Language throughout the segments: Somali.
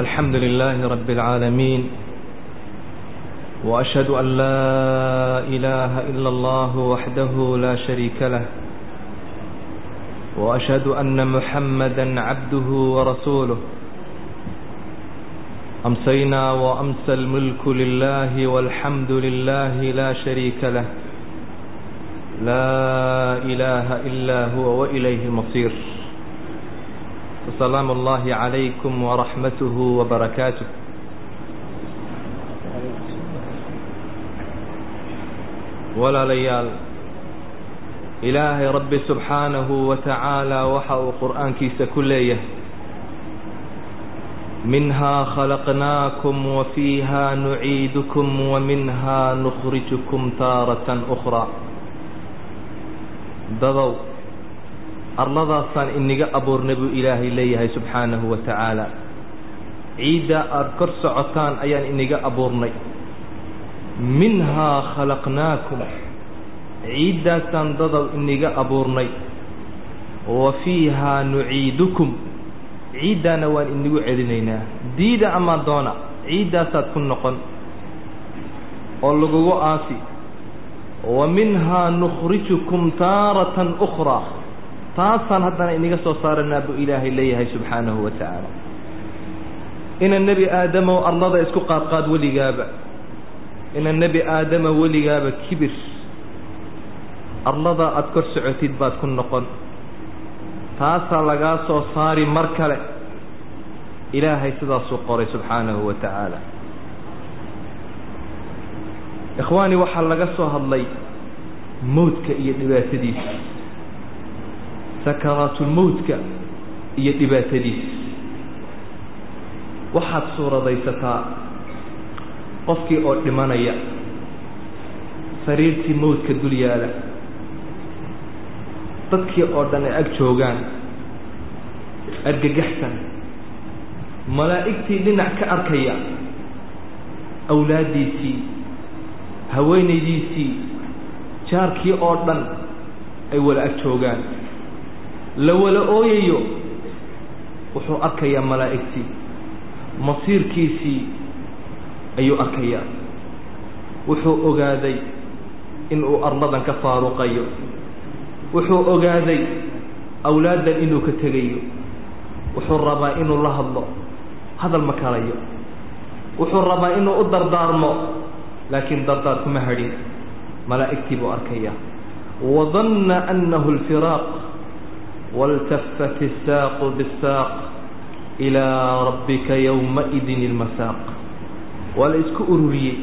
الحمد لله رب العالمين وأشهد أن لا إله إلا الله وحده لا شريك له وأشهد أن محمدا عبده ورسوله أمسينا وأمسى الملك لله والحمد لله لا شريك له لا إله إلا هو وإليه المصير وسلام الله عليكم ورحمته وبركاته walaalayaal ilaahay rabbi subxaanahu wa tacaala waxa uu qur'aankiisa ku leeyahay minhaa khalaqnaakum wa fiihaa nuciidukum wa minhaa nukhrijukum taaratan ukhraa dadow arladaasaan iniga abuurnay buu ilaahay leeyahay subxaanahu wa tacaala ciiddaa aada kor socotaan ayaan iniga abuurnay. Minhaa khalaqnaakum. Ciiddaasaan dadow iniga abuurnay. Wa fiihaa nuciidukum. Ciiddaana waan inigu celinaynaa. Diida amaa doona ciiddaasaad ku noqon. Oo lagugu aasi wa minhaa nukhrijukum taaratan ukhraa taasaan haddana iniga soo saaranaa buu ilaahay leeyahay subxaanahu wa tacaala. Ina nebi aadamow arlada isku qaadqaad weligaaba. Ina nebi aadama weligaaba kibir. Arladaa aada kor socotid baad ku noqon. Taasaa lagaa soo saari mar kale. Ilaahay sidaasuu qoray subxaanahu wa tacaala. Ikhwaani waxaa laga soo hadlay mowdka iyo dhibaatadiisa sakaraatulmowdka iyo dhibaatadiisa waxaad suuradaysataa qofkii oo dhimanaya sariirtii mowdka dul yaalla dadkii oo dhan ay ag joogaan argagaxsan malaa'igtii dhinac ka arkaya awlaaddiisii haweenaydiisii jaarkii oo dhan ay wala ag joogaan la wala ooyayo wuxuu arkayaa malaa'igtii. Masiirkiisii ayuu arkayaa. Wuxuu ogaaday inuu arladan ka faaruqayo. Wuxuu ogaaday awlaaddan inuu ka tegayo. Wuxuu rabaa inuu la hadlo hadal ma karayo wuxuu rabaa inuu u dardaarmo laakiin dardaar kuma hadhin. Malaa'igtii buu arkayaa. Wadanna annahu alfiraaq waltafat isaaqu bisaaq ilaa rabbika yowmaidin ilmasaaq waa la isku ururiyey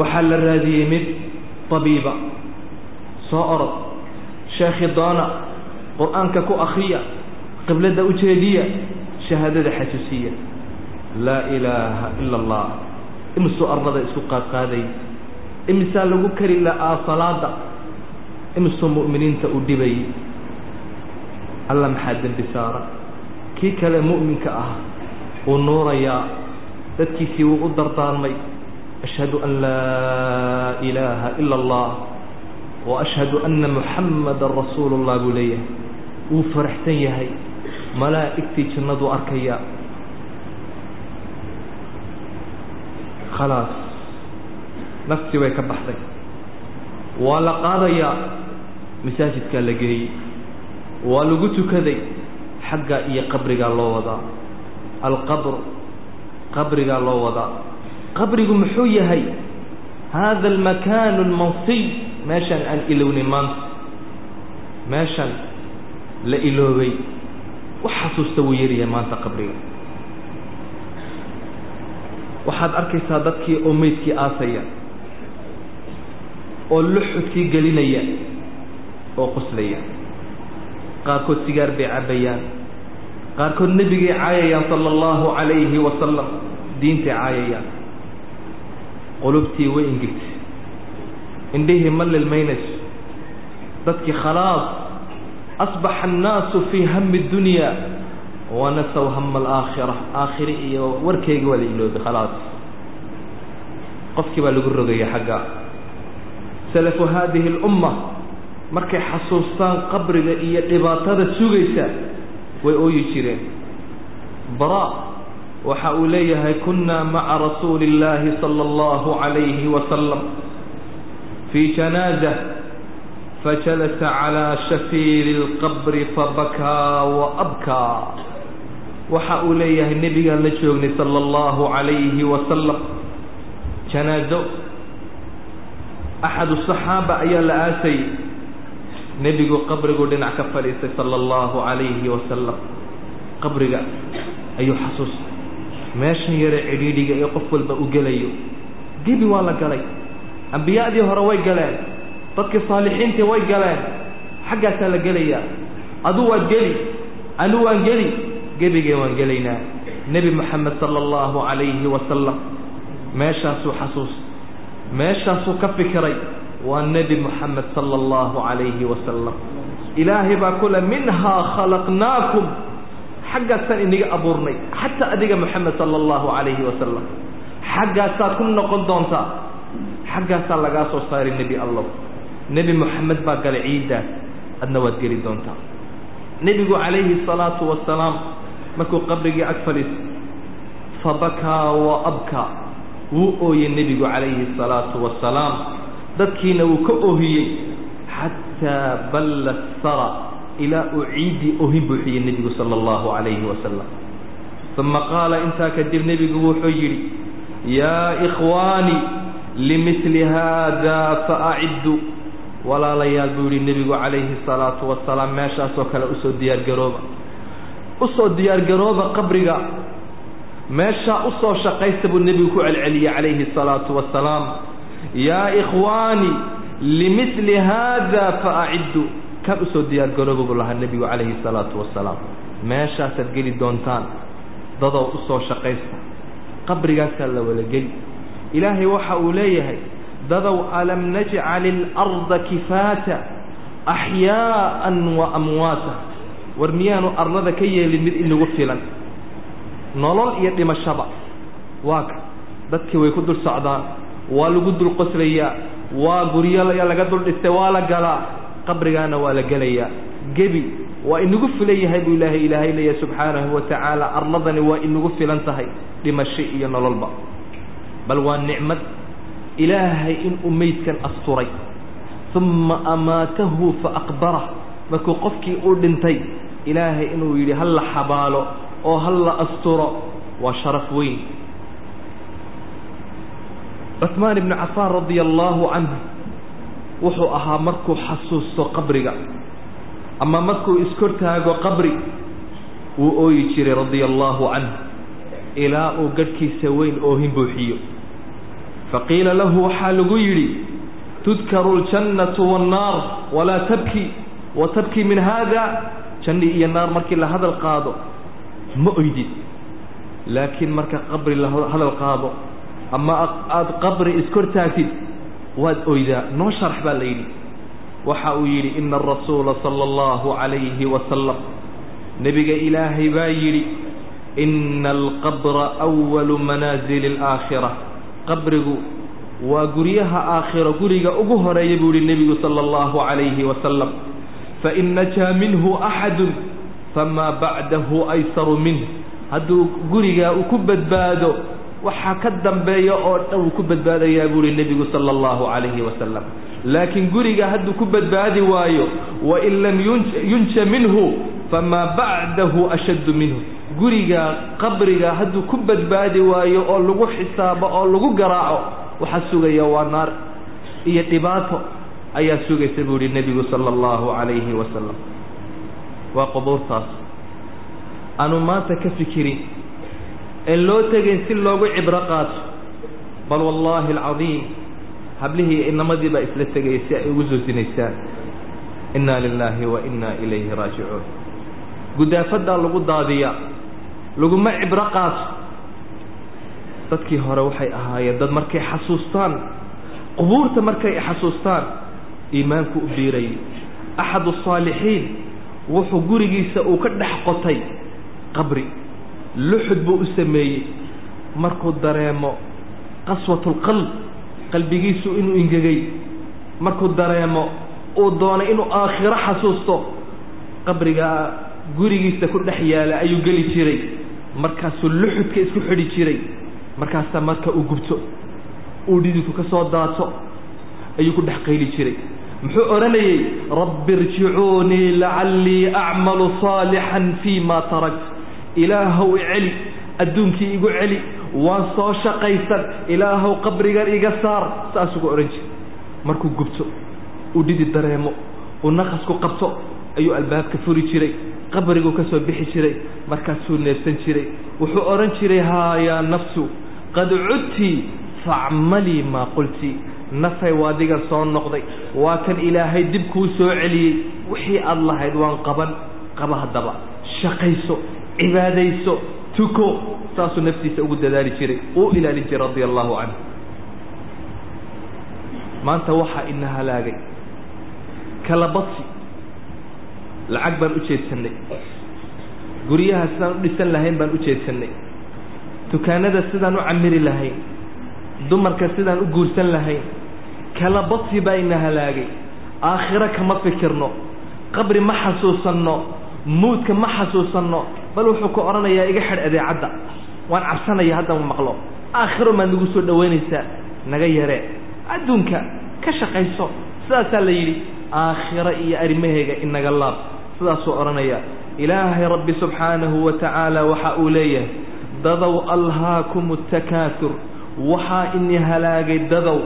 waxaa la raadiyey mid tabiiba soo orod sheekhi doona qur'aanka ku akriya qibladda u jeediya shahaadada xasuusiya laa ilaaha ila allah imisuu arlada isku qaadqaaday imisaa lagu kari la'aa salaada imisuu mu'miniinta u dhibayay alla maxaa dembi saara? Kii kale mu'minka ah wuu nuurayaa dadkiisii wuu u dardaarmay. Ashhadu an laa ilaaha ila allah wa ashhadu anna muxammadan rasuulu llah buu leeyahay. Wuu faraxsan yahay malaa'igtii jannaduu arkayaa khalaas naftii way ka baxday. Waa la qaadayaa masaajidkaa la geeyey waa lagu tukaday xagga iyo qabrigaa loo wadaa alqabr qabrigaa loo wadaa qabrigu muxuu yahay? Hada almakaanu almansiy meeshan aan ilownin maanta. Meeshan la iloobay. Wax xasuusta wuu yaryahay maanta qabriga. Waxaad arkaysaa dadkii oo meydkii aasaya oo luxudkii gelinaya oo qoslaya qaarkood sigaar bay cabbayaan qaarkood nebigay caayayaan sala allahu calayhi wasalam diintay caayayaan. Qulubtii way ingegtay indhihii ma lilmaynayso dadkii khalaas asbaxa annaasu fii hami dunya wanasaw hama alaakhira aakhire iyo warkeyga waa la iloobay khalaas. Qofkii baa lagu rogaya xagga. Salafu haadihi اlumma markay xasuustaan qabriga iyo dhibaatada sugaysa way ooyi jireen bara waxa uu leeyahay kunaa maca rasuuli اllaahi salى اllahu عalayhi wasalam fii janaaza fajalasa calىa shafiiri اlqabri fabakaa waabkaa waxa uu leeyahay nebigaan la joognay salى اllahu عalayhi wasalam janaazo axadu صaxaaba ayaa la aasayay nebigu qabriguu dhinac ka fadhiistay sala allahu calayhi wasalam qabriga ayuu xasuustay meeshan yare cidhiidhiga ee qof walba u gelayo. Gebi waa la galay. Ambiyadii hore way galeen. Dadkii saalixiintii way galeen. Xaggaasaa la gelayaa. Adu waad geli anu waan geli. Gebigee waan gelaynaa. Nebi moxamed sala allahu calayhi wasalam meeshaasuu xasuustay meeshaasuu ka fikiray waa nebi moxamed sala allahu calayhi wasalam ilaahay baa kule minhaa khalaqnaakum. Xaggaasaan inaga abuurnay xataa adiga moxamed sala allahu calayhi wasalam xaggaasaad ku noqon doontaa? Xaggaasaa lagaa soo saaray nebi allow. Nebi moxamed baa galay ciiddaas adna waad geli doontaa. Nebigu calayhi salaatu wasalaam markuu qabrigii ag fadhiistay fabakaa wa abkaa. Wuu ooyey nebigu calayhi salaatu wasalaam dadkiina wuu ka ohiyey xataa balla sara ilaa uu ciiddii ohin buuxiyey nebigu sala allahu calayhi wasalam uma qaala intaa kadib nebigu wuxuu yidhi yaa ikhwaani limili haada faaciddu walaalayaal buu yihi nebigu calayhi salaatu wasalaam meeshaasoo kale u soo diyaargarooba u soo diyaargarooba qabriga meeshaa u soo shaqaysta buu nebigu ku celceliyey calayhi salaatu wasalaam yaa ikhwaani limili haada faaciddu kan u soo buu lahaa nebigu calayhi salaatu wasalaam meeshaasaad geli doontaan dadow u soo shaqaysta qabrigaasaa la wada geli ilaahay waxa uu leeyahay dadow alam najcal ilarda kifaata axyaa'an wa amwaata war miyaanu arlada ka yeelin mid inagu filan nolol iyo dhimashaba waa ka dadkii way ku dul socdaan waa lagu dul qoslayaa. Waa guryo laga dul dhistay waa la galaa. Qabrigaana waa la gelayaa. Gebi waa inagu filan yahay buu ilaahay ilaahay leeyahay subxaanahu wa tacaala. Arladani waa inagu filan tahay dhimasho iyo nololba. Bal waa nicmad. Ilaahay inuu meydkan asturay. Uma amaatahu fa aqbarah markuu qofkii uu dhintay ilaahay inuu yidhi hal la xabaalo oo hal la asturo. Waa sharaf weyn cuثmaan ibnu cafaan radia allaahu canhu wuxuu ahaa markuu xasuusto qabriga. Ama markuu iskortaago qabri wuu ooyi jiray radia allaahu canhu ilaa uu gadhkiisa weyn oohin buuxiyo. Faqiila lahu waxaa lagu yidhi tudkaru اljannatu waannaar walaa tabki wa tabki min haada janni iyo naar markii la hadal qaado ma oydid laakiin marka qabri la hadal qaado ama aada qabri iskortaagtid waad oydaa noo sharax baa la yidhi. Waxa uu yidhi ina arasuula sala allahu calayhi wasalam nebiga ilaahay baa yidhi ina alqabra awalu manaasili alaakhira qabrigu waa guryaha aakhiro guriga ugu horreeya buu yihi nebigu sala allahu calayhi wasalam fain najaa minhu axadun famaa bacdahu aysaru minh hadduu gurigaa uu ku badbaado waxaa ka dambeeya oo dhan uu ku badbaadayaa buu ihi nebigu sala allahu calayhi wasalam laakiin guriga hadduu ku badbaadi waayo wain lam yunja minhu famaa bacdahu ashaddu minhu. Guriga qabriga hadduu ku badbaadi waayo oo lagu xisaabo oo lagu garaaco waxaa sugaya waa naar iyo dhibaato ayaa sugaysa buu ihi nebigu sala allahu calayhi wasalam waa qubuurtaas. Aanu maanta ka fikirin en loo tegayn si loogu cibro qaato. Bal wallaahi alcadiim hablihii inamadii baa isla tegaya si ay ugu soo sinaysaan inna lilaahi wa inna ilayhi raajicuun. Guddaafadaa lagu daadiyaa laguma cibro qaato. Dadkii hore waxay ahaayeen dad markay xasuustaan qubuurta markay xasuustaan iimaanku u biirayay axadu asaalixiin wuxuu gurigiisa uu ka dhex qotay qabri luxud buu u sameeyey. Markuu dareemo qaswatulqalb qalbigiisu inuu ingegay. Markuu dareemo uu doonay inuu aakhiro xasuusto. Qabrigaa gurigiisa ku dhex yaalla ayuu geli jiray. Markaasuu luxudka isku xidhi jiray. Markaasaa marka uu gubto uu dhididku ka soo daato ayuu ku dhex qayli jiray. Muxuu odhanayey rabbi irjicuunii lacallii acmalu saalixan fii ma tarakt ilaahow iceli adduunkii igu celi waan soo shaqaysan ilaahow qabrigan iga saar saasuu ku odhan jiray. Markuu gubto uu dhidid dareemo uu naqasku qabto ayuu albaabka furi jiray qabriguu ka soo bixi jiray markaasuu neefsan jiray. Wuxuu odhan jiray haa yaa nafsu qad cudtii facmalii maa qulti. Nafay waa adigan soo noqday waa kan ilaahay dib kuu soo celiyey. Wixii aada lahayd waan qaban qaba haddaba. Shaqayso cibaadayso tuko saasuu naftiisa ugu dadaali jiray. Uu ilaalin jiray radia allahu canhu maanta waxaa ina halaagay. Kala badsi. Lacag baan u jeedsanay guryaha sidaan u dhisan lahayn baan u jeedsanay dukaanada sidaan u camiri lahayn. Dumarka sidaan u guursan lahayn. Kala badsi baa ina halaagay. Aakhiro kama fikirno. Qabri ma xasuusanno. Muudka ma xasuusanno bal wuxuu ku odhanayaa iga xidh adeecadda. Waan cabsanaya haddaan maqlo. Aakhiro maad nagu soo dhowaynaysaa naga yaree adduunka ka shaqayso. Sidaasaa la yidhi aakhiro iyo arrimaheega inaga laab. Sidaasuu odhanaya ilaahay rabbi subxaanahu wa tacaala waxa uu leeyahay dadow alhaakum atakaasur waxaa ini halaagay dadow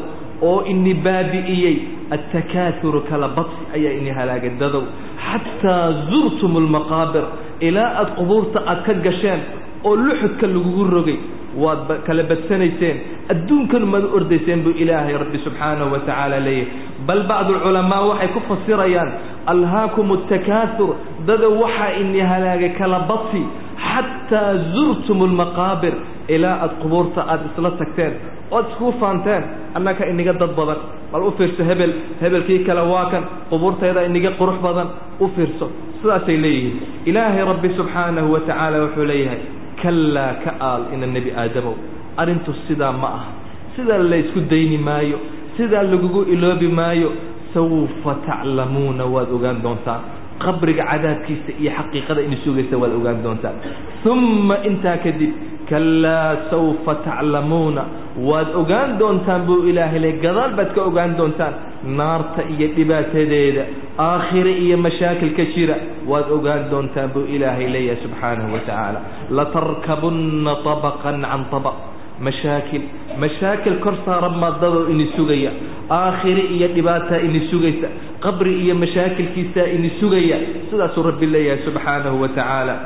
oo ini baabi'iyey attakaasuru kala badsi ayaa ini halaagay dadow xataa zurtum almaqaabir ilaa aada qubuurta aad ka gasheen oo luxudka lagugu rogay waad kala badsanayseen adduunkanu maad u ordayseen buu ilaahay rabbi subxaanahu wa tacaala leeyahay bal bacdu alculamaa waxay ku fasirayaan alhaakum atakaasur dadow waxaa ini halaagay kala badsi xataa zurtum almaqaabir ilaa aada qubuurta aada isla tagteen oad iskuu faanteen annaka iniga dad badan. Bal u fiirso hebel hebelkii kale waa kan qubuurtayda iniga qurux badan u fiirso sidaasay leeyihiin. Ilaahay rabbi subxaanahu wa tacaala wuxuu leeyahay kallaa ka aal ina nebi aadamow arrintu sidaa ma aha. Sidaa laysku dayni maayo sidaa lagugu iloobi maayo sawfa taclamuuna waad ogaan doontaan qabriga cadaabkiisa iyo xaqiiqada ina sugaysa waad ogaan doontaan uma intaa kadib kallaa sawfa taclamuuna waad ogaan doontaan buu ilaahay le gadaal baad ka ogaan doontaan. Naarta iyo dhibaatadeeda aakhire iyo mashaakilka jira waad ogaan doontaan buu ilaahay leeyahay subxaanahu wa tacaala latarkabunna طabaqan can طabaq mashaakil mashaakil kor saaran maadadoo ini sugaya aakhire iyo dhibaataa ini sugaysa qabri iyo mashaakilkiisaa ini sugaya sidaasuu rabbi leeyahay subxaanahu wa tacaala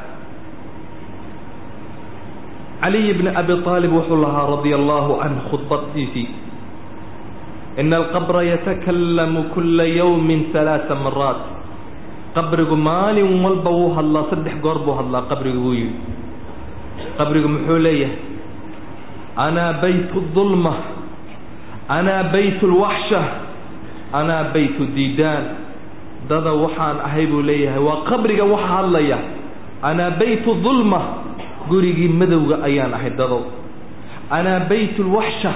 caliy bni abi aalib wuxuu lahaa radia allahu canhu khudbadiisii ina alqabra yatakallamu kula yawmin halaaa maraat qabrigu maalin walba wuu hadlaa saddex goor buu hadlaa qabrigu wuu yidhi qabrigu muxuu leeyahay anaa baytu dulma anaa baytu lwaxsha anaa baytu diidaan dada waxaan ahay buu leeyahay waa qabriga waxa hadlaya anaa baytu dulma gurigii madowga ayaan ahay dadow anaa baytu lwaxsha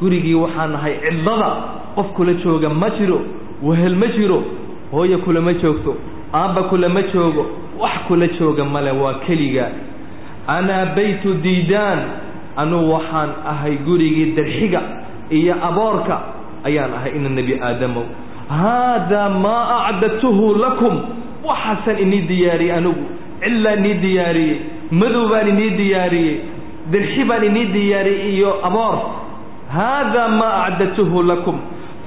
gurigii waxaan ahay cidlada qof kula jooga ma jiro wehel ma jiro hooyo kulama joogto aabba kulama joogo wax kula jooga male waa keliga anaa baytu diidaan anuu waxaan ahay gurigii darxiga iyo aboorka ayaan ahay ina nebi aadamow. Haadaa maa acdadtuhu lakum waxaasaan inii diyaariyey anigu cillaa inii diyaariyey madow baan inii diyaariyey dirxi baan inii diyaariyey iyo aboor. Haadaa maa acdadtuhu lakum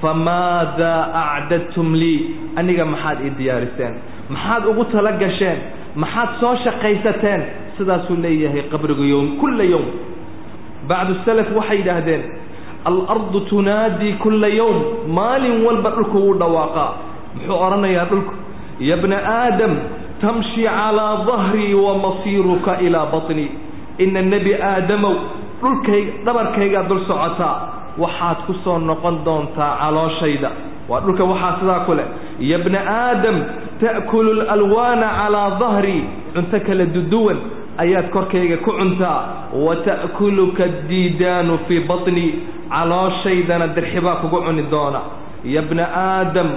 famaadaa acdadtum lii? Aniga maxaad ii diyaariseen maxaad ugu tala gasheen? Maxaad soo shaqaysateen? Sidaasuu leeyahay qabrigu yowm kulla yowm bacdu salaf waxay yidhaahdeen alardu tunaadii kulla yowm maalin walba dhulku wuu dhawaaqaa muxuu odhanayaa dhulku ya bna aadam tamshi calaa dahrii wa masiiruka ilaa baطnii ina nebi aadamow dhulkayga dhabarkaygaa dul socotaa waxaad ku soo noqon doontaa calooshayda waa dhulka waxaa sidaa ku leh ya bna aadam ta'kulu lalwaana calaa dahrii cunto kala duduwan ayaad korkayga ku cuntaa wa ta'kuluka diidaanu fii batni calooshaydana dirxibaa kugu cuni doona. Ya bna aadam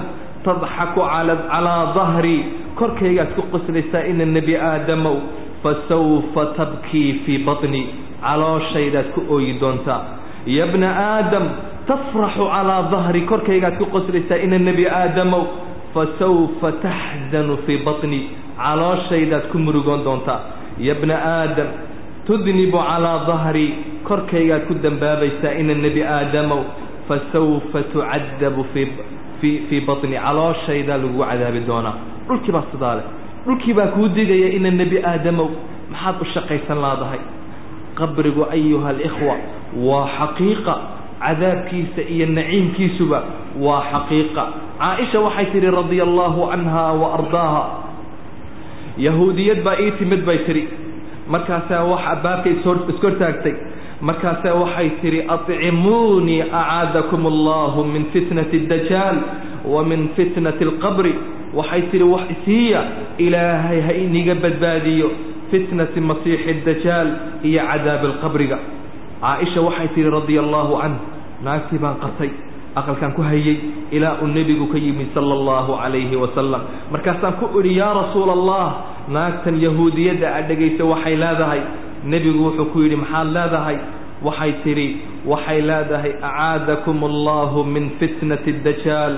tadxaku calaa dahri korkaygaad ku qoslaysaa ina nebi aadamow fasawfa tabkii fii batni calooshaydaad ku ooyi doontaa. Ya bna aadam tafraxu calaa dahri korkaygaad ku qoslaysaa ina nebi aadamow fasawfa taxzanu fii batni calooshaydaad ku murugoon doontaa ya bna aadam tudnibu calaa dahri korkaygaad ku dembaabaysaa ina nebi aadamow fasawfa tucadabu fii fii fii baطni calooshaydaa lagugu cadaabi doonaa dhulkii baa sidaa leh dhulkii baa kuu digaya ina nebi aadamow maxaad u shaqaysan laadahay qabrigu ayuha alikhwa waa xaqiiqa cadaabkiisa iyo naciimkiisuba waa xaqiiqa caaisha waxay tidhi radia allahu canha wa ardaaha yahuudiyad baa ii timid bay tidhi markaasaa wax baabka ishortaagtay markaasaa waxay tidhi accimuunii acaadakum allahu min fitnati dajaal wa min fitnati alqabri waxay tidhi wax isiiya ilaahay ha iniga badbaadiyo fitnati masiixi dajaal iyo cadaabi alqabriga caaisha waxay tidhi radia allaahu canh naagtii baan qabtay aqalkaan ku hayay ilaa uu nebigu ka yimid sala allahu calayhi wasalam markaasaan ku idhi yaa rasuula allah naagtan yahuudiyadda aad dhegaysa waxay leedahay. Nebigu wuxuu ku yidhi maxaad leedahay? Waxay tidhi waxay leedahay acaadakum allahu min fitnati dajaal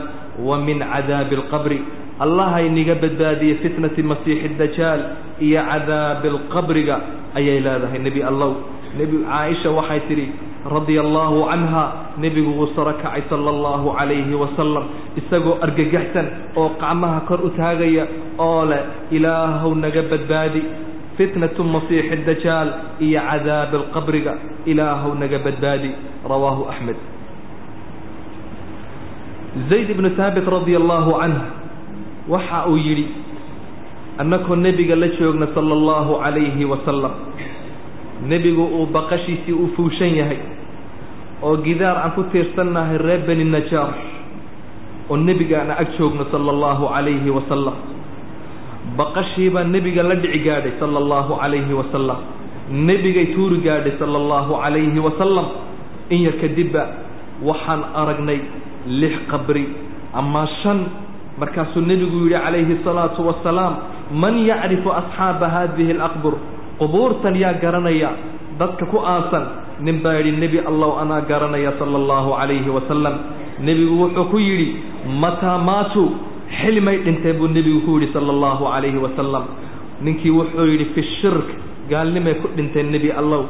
wa min cadaabi alqabri allaha iniga badbaadiye fitnati masiixi dajaal iyo cadaabi alqabriga ayay leedahay nebi allow. Nebi caaisha waxay tidhi radia allahu canha nebigu wuu saro kacay sala allahu calayhi wasalam isagoo argagaxsan oo qacmaha kor u taagaya oo leh ilaahow naga badbaadi fitnatu masiixi dajaal iyo cadaabi alqabriga ilaahow naga badbaadi rawaahu axmed zayd ibnu haabit radia allahu canh waxa uu yidhi annakoo nebiga la joogna sala allahu calayhi wasalam nebigu uu baqashiisii u fuushan yahay oo gidaar aan ku tiirsannahay reer beni najaar oo nebigaana ag joogno sala allahu calayhi wasalam baqashiibaa nebiga la dhici gaadhay sala allahu calayhi wasalam nebigay tuuri gaadhay sala allahu calayhi wasalam in yar kadibba waxaan aragnay lix qabri ama shan. Markaasuu nebigu yidhi calayhi asalaatu wasalaam man yacrifu asxaaba haadihi alaqbur? Qubuurtan yaa garanaya dadka ku aasan nin baa yidhi nebi allow anaa garanaya sala allahu calayhi wasalam nebigu wuxuu ku yidhi mataa maatuu xilmay dhinteen buu nebigu ku yidhi sala allahu calayhi wasalam ninkii wuxuu yidhi fi shirk gaalnimay ku dhinteen nebi allow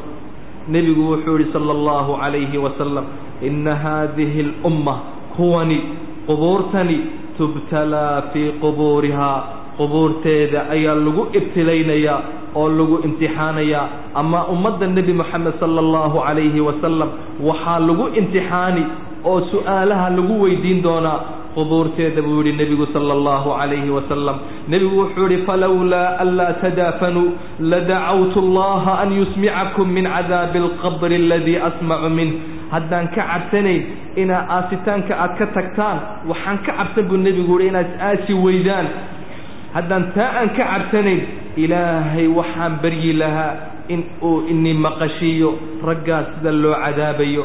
nebigu wuxuu yidhi sala allahu calayhi wasalam inna haadihi alumma kuwani qubuurtani tubtalaa fii qubuurihaa. Qubuurteeda ayaa lagu ibtilaynayaa oo lagu imtixaanayaa ama ummadda nebi moxamed sala allahu calayhi wasalam waxaa lagu imtixaani oo su'aalaha lagu weydiin doonaa qubuurteeda buu yidhi nebigu sala allahu calayhi wasalam nebigu wuxuu yidhi falowlaa anlaa tadaafanuu ladacawtu allaha an yusmicakum min cadaabi alqabri aladii asmacu minh haddaan ka cabsanayn inaa aasitaanka aad ka tagtaan waxaan ka cabsan buu nebigu yihi inaad aasi weydaan. Haddaan taa aan ka cabsanayn ilaahay waxaan baryi lahaa in uu ini maqashiiyo raggaas sida loo cadaabayo.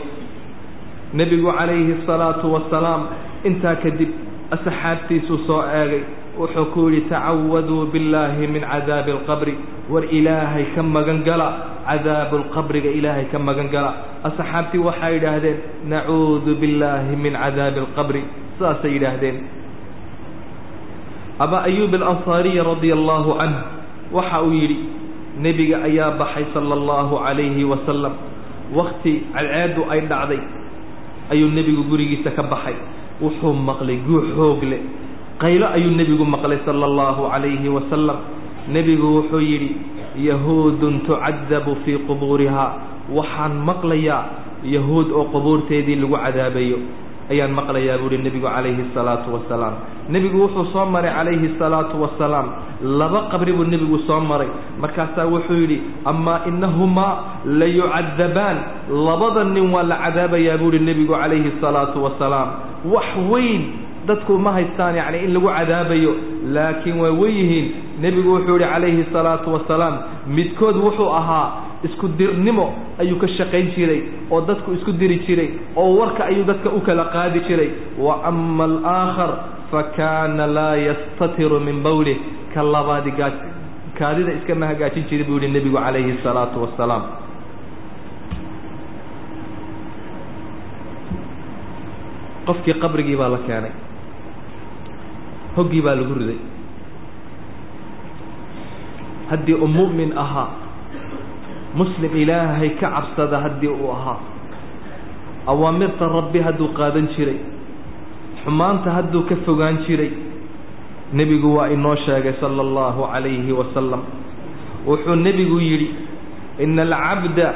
Nebigu calayhi asalaatu wasalaam intaa kadib asxaabtiisuu soo eegay. Wuxuu ku yidhi tacawaduu billaahi min cadaabi alqabri war ilaahay ka magan gala cadaabu lqabriga ilaahay ka magan gala. Asxaabtii waxay yidhaahdeen nacuudu billaahi min cadaabi alqabri sidaasay yidhaahdeen. Abaa ayuub alansaariyi radia allahu canh waxa uu yidhi nebiga ayaa baxay sala allahu calayhi wasalam wakti cadceeddu ay dhacday ayuu nebigu gurigiisa ka baxay. Wuxuu maqlay guux xoog leh. Qaylo ayuu nebigu maqlay sala allahu calayhi wasalam nebigu wuxuu yidhi yahuudun tucadabu fii qubuurihaa. Waxaan maqlayaa yahuud oo qubuurteedii lagu cadaabayo ayaan maqlayaa buuhi nebigu calayhi asalaatu wasalaam. Nebigu wuxuu soo maray calayhi asalaatu wasalaam. Laba qabri buu nebigu soo maray. Markaasaa wuxuu yidhi amaa inahumaa la yucadabaan labada nin waa la cadaabayaa buuhi nebigu calayhi asalaatu wasalaam. Wax weyn dadku ma haystaan yacni in lagu cadaabayo laakiin waa wen yihiin nebigu wuxuu yidhi calayhi asalaatu wasalaam midkood wuxuu ahaa isku dirnimo ayuu ka shaqayn jiray oo dadku isku diri jiray oo warka ayuu dadka u kala qaadi jiray. Wa ama alaakhar fa kaana laa yastatiru min bawlih ka labaadi gaaj kaadida iskama hagaajin jiray buu yihi nebigu calayhi الsalaatu wasalaam. Qofkii qabrigii baa la keenay hoggii baa lagu riday haddii uu mu'min ahaa muslim ilaahay ka cabsada haddii uu ahaa. Awaamirta rabbi hadduu qaadan jiray xumaanta hadduu ka fogaan jiray nebigu waa inoo sheegay sala allahu calayhi wasalam wuxuu nebigu yidhi ina alcabda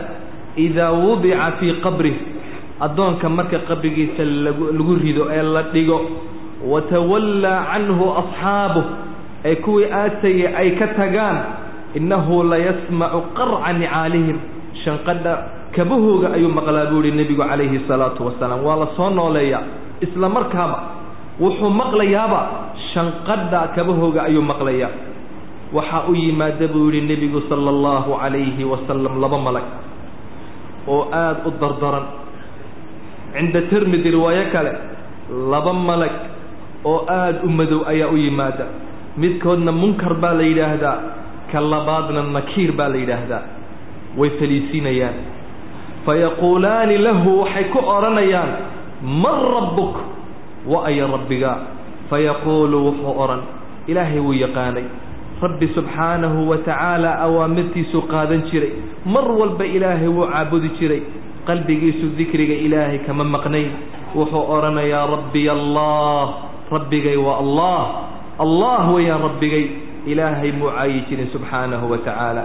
idaa wudica fii qabrih addoonka marka qabrigiisa lagu lagu rido ee la dhigo watawallaa canhu asxaabuh ee kuwii aatayay ay ka tagaan innahu layasmacu qarca nicaalihim shanqadha kabahooga ayuu maqlaa buu yihi nebigu calayhi salaatu wasalaam waa la soo nooleeyaa isla markaaba wuxuu maqlayaaba shanqadha kabahooga ayuu maqlayaa waxaa u yimaada buu yihi nebigu sala allahu calayhi wasalam laba malag oo aada u dardaran cinda tirmidi riwaayo kale laba malag oo aada u madow ayaa u yimaada midkoodna munkar baa la yidhaahdaa ka labaadna nakiir baa la yidhaahdaa. Way faliisinayaan fayaquulaani lahu waxay ku odhanayaan man rabbuk? Wa aya rabbigaa fayaquulu wuxuu odhan ilaahay wuu yaqaanay. Rabbi subxaanahu wa tacaala awaamirtiisuu qaadan jiray. Mar walba ilaahay wuu caabudi jiray. Qalbigiisu dikriga ilaahay kama maqnayn. Wuxuu odhanayaa rabbiy allah rabbigay waa allah. Allah weeyaan rabbigay ilaahay muu caayi jirin subxaanahu wa tacaala.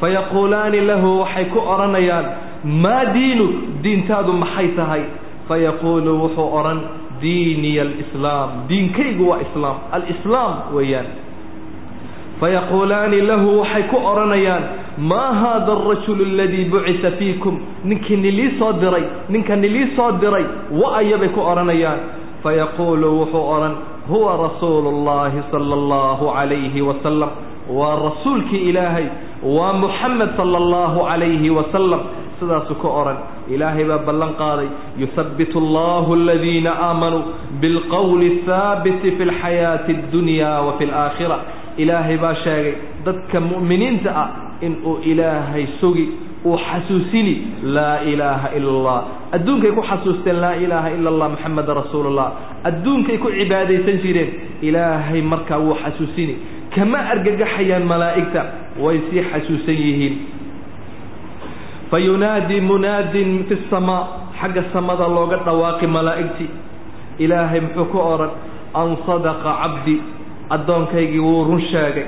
Fayaquulaani lahu waxay ku odhanayaan maa diinuk? Diintaadu maxay tahay? Fayaquulu wuxuu odhan diiniya alislaam diinkaygu waa islaam alislaam weeyaan. Fayaquulaani lahu waxay ku odhanayaan maa haada alrajulu aladii bucisa fiikum? Ninkii nilii soo diray ninka nilii soo diray wa-aya bay ku odhanayaan fayaquulu wuxuu odhan huwa rasuulu اllahi sala allahu calayhi wasalam waa rasuulkii ilaahay waa muxamed sala allahu calayhi wasalam sidaasuu ka odhan ilaahay baa ballan qaaday yuhabbit allahu aladiina aamanuu bilqowli athaabiti fi lxayaati addunya wa fi alaakhira ilaahay baa sheegay dadka mu'miniinta ah inuu ilaahay sugi uu xasuusini laa ilaaha ila allah adduunkay ku xasuusteen laa ilaaha ila allah maxameda rasuulullah adduunkay ku cibaadaysan jireen ilaahay markaa wuu xasuusini. Kama argagaxayaan malaa'igta way sii xasuusan yihiin. Fayunaadi munaadin fi samaa xagga samada looga dhawaaqi malaa'igtii ilaahay muxuu ku odhan an sadaqa cabdi addoonkaygii wuu run sheegay